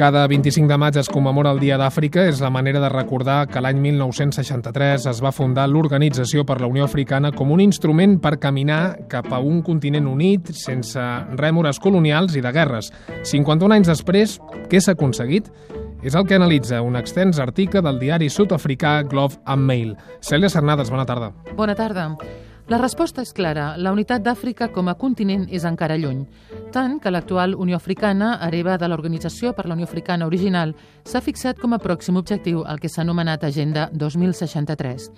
Cada 25 de maig es commemora el Dia d'Àfrica. És la manera de recordar que l'any 1963 es va fundar l'Organització per la Unió Africana com un instrument per caminar cap a un continent unit, sense rèmores colonials i de guerres. 51 anys després, què s'ha aconseguit? És el que analitza un extens article del diari sud-africà Glove and Mail. Cèlia Cernades, bona tarda. Bona tarda. La resposta és clara. La unitat d'Àfrica com a continent és encara lluny. Tant que l'actual Unió Africana, hereva de l'Organització per la Unió Africana original, s'ha fixat com a pròxim objectiu el que s'ha anomenat Agenda 2063,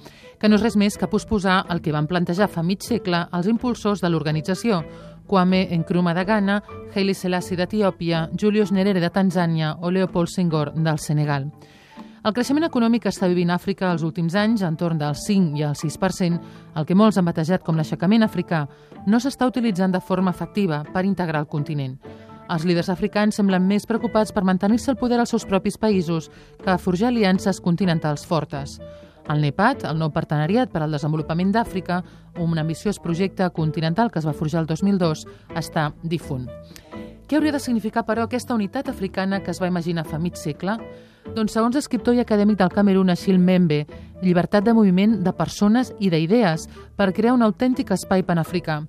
que no és res més que posposar el que van plantejar fa mig segle els impulsors de l'organització, Kwame Nkrumah de Ghana, Haile Selassie d'Etiòpia, Julius Nyerere de Tanzània o Leopold Senghor del Senegal. El creixement econòmic que està vivint Àfrica els últims anys, entorn del 5 i el 6%, el que molts han batejat com l'aixecament africà, no s'està utilitzant de forma efectiva per integrar el continent. Els líders africans semblen més preocupats per mantenir-se el poder als seus propis països que a forjar aliances continentals fortes. El NEPAT, el nou partenariat per al desenvolupament d'Àfrica, un ambiciós projecte continental que es va forjar el 2002, està difunt. Què hauria de significar, però, aquesta unitat africana que es va imaginar fa mig segle? Doncs, segons l'escriptor i acadèmic del Camerún, Achille Membe, llibertat de moviment de persones i d'idees per crear un autèntic espai panafricà.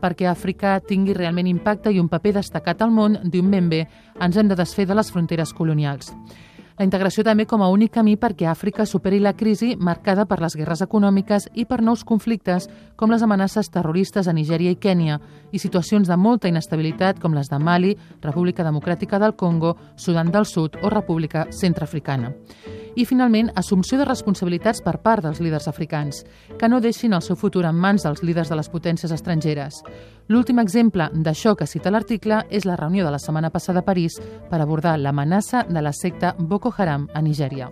Perquè Àfrica tingui realment impacte i un paper destacat al món, diu Membe, ens hem de desfer de les fronteres colonials. La integració també com a únic camí perquè Àfrica superi la crisi marcada per les guerres econòmiques i per nous conflictes com les amenaces terroristes a Nigèria i Kènia i situacions de molta inestabilitat com les de Mali, República Democràtica del Congo, Sudan del Sud o República Centrafricana i, finalment, assumpció de responsabilitats per part dels líders africans, que no deixin el seu futur en mans dels líders de les potències estrangeres. L'últim exemple d'això que cita l'article és la reunió de la setmana passada a París per abordar l'amenaça de la secta Boko Haram a Nigèria.